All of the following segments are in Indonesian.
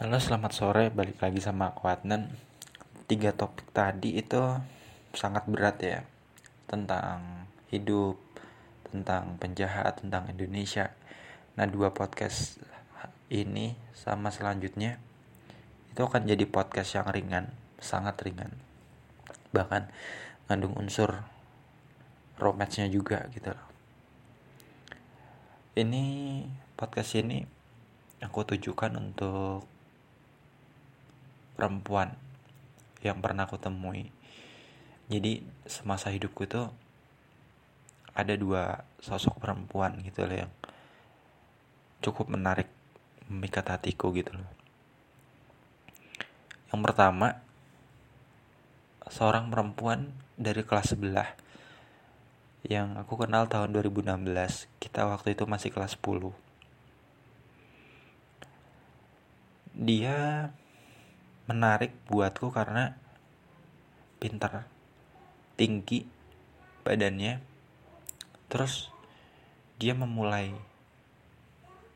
Halo, selamat sore. Balik lagi sama aku Adnan. Tiga topik tadi itu sangat berat ya. Tentang hidup, tentang penjahat, tentang Indonesia. Nah, dua podcast ini sama selanjutnya itu akan jadi podcast yang ringan, sangat ringan. Bahkan ngandung unsur romance-nya juga gitu loh. Ini podcast ini aku tujukan untuk perempuan yang pernah aku temui. Jadi semasa hidupku tuh ada dua sosok perempuan gitu loh yang cukup menarik memikat hatiku gitu loh. Yang pertama seorang perempuan dari kelas sebelah yang aku kenal tahun 2016 kita waktu itu masih kelas 10 dia menarik buatku karena pintar tinggi badannya. Terus dia memulai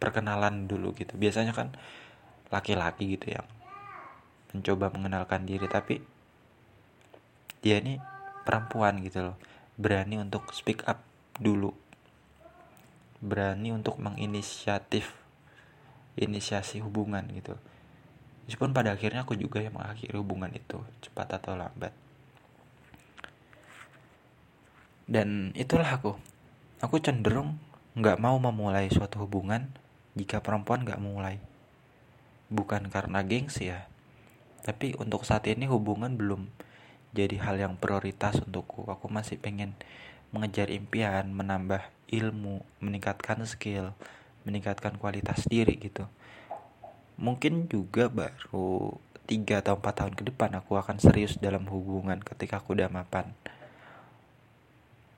perkenalan dulu gitu. Biasanya kan laki-laki gitu yang mencoba mengenalkan diri tapi dia ini perempuan gitu loh. Berani untuk speak up dulu. Berani untuk menginisiatif inisiasi hubungan gitu Meskipun pada akhirnya aku juga yang mengakhiri hubungan itu, cepat atau lambat. Dan itulah aku. Aku cenderung nggak mau memulai suatu hubungan jika perempuan nggak mulai. Bukan karena gengsi ya, tapi untuk saat ini hubungan belum jadi hal yang prioritas untukku. Aku masih pengen mengejar impian, menambah ilmu, meningkatkan skill, meningkatkan kualitas diri gitu mungkin juga baru tiga atau empat tahun ke depan aku akan serius dalam hubungan ketika aku udah mapan.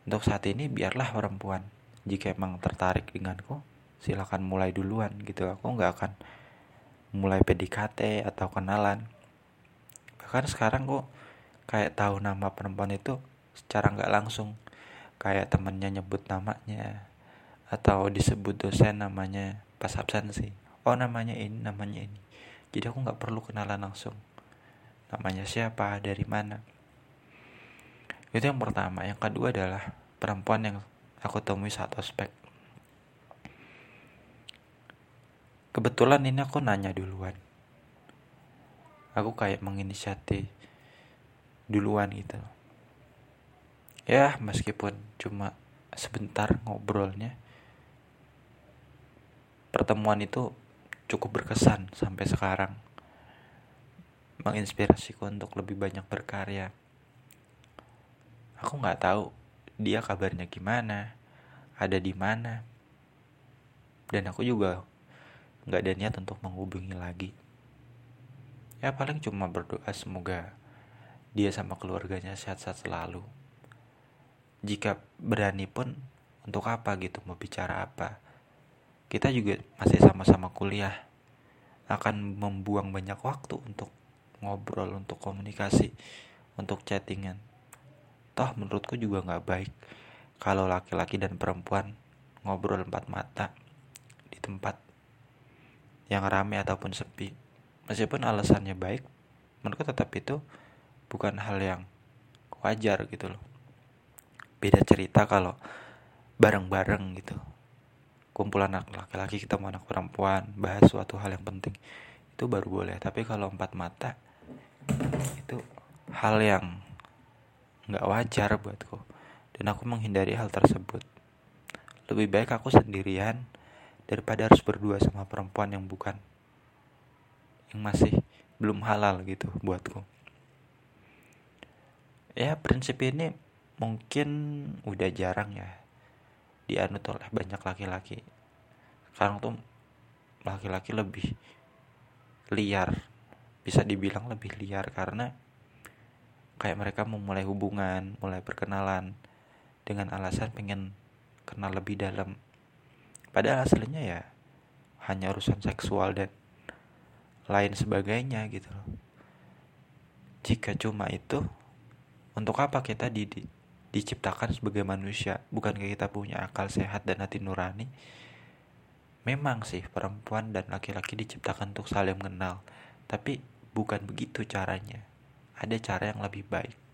Untuk saat ini biarlah perempuan. Jika emang tertarik denganku, silakan mulai duluan gitu. Aku nggak akan mulai PDKT atau kenalan. Bahkan sekarang kok kayak tahu nama perempuan itu secara nggak langsung. Kayak temennya nyebut namanya atau disebut dosen namanya pas absensi oh namanya ini namanya ini. Jadi aku nggak perlu kenalan langsung. Namanya siapa dari mana. Itu yang pertama. Yang kedua adalah perempuan yang aku temui saat ospek. Kebetulan ini aku nanya duluan. Aku kayak menginisiatif duluan gitu. Ya meskipun cuma sebentar ngobrolnya pertemuan itu cukup berkesan sampai sekarang. Menginspirasiku untuk lebih banyak berkarya. Aku nggak tahu dia kabarnya gimana ada di mana. Dan aku juga nggak ada niat untuk menghubungi lagi. Ya paling cuma berdoa semoga dia sama keluarganya sehat-sehat selalu. Jika berani pun untuk apa gitu mau bicara apa kita juga masih sama-sama kuliah akan membuang banyak waktu untuk ngobrol untuk komunikasi untuk chattingan. Toh menurutku juga nggak baik kalau laki-laki dan perempuan ngobrol empat mata di tempat yang rame ataupun sepi. Meskipun alasannya baik menurutku tetap itu bukan hal yang wajar gitu loh. Beda cerita kalau bareng-bareng gitu kumpulan anak laki-laki ketemu anak perempuan bahas suatu hal yang penting itu baru boleh. Tapi kalau empat mata itu hal yang nggak wajar buatku. Dan aku menghindari hal tersebut. Lebih baik aku sendirian daripada harus berdua sama perempuan yang bukan yang masih belum halal gitu buatku. Ya prinsip ini mungkin udah jarang ya dianut oleh banyak laki-laki sekarang tuh laki-laki lebih liar. Bisa dibilang lebih liar karena kayak mereka memulai hubungan mulai perkenalan dengan alasan pengen kenal lebih dalam. Padahal aslinya ya hanya urusan seksual dan lain sebagainya gitu loh. Jika cuma itu untuk apa kita di, diciptakan sebagai manusia? Bukan kita punya akal sehat dan hati nurani Memang sih perempuan dan laki-laki diciptakan untuk saling mengenal, tapi bukan begitu caranya. Ada cara yang lebih baik.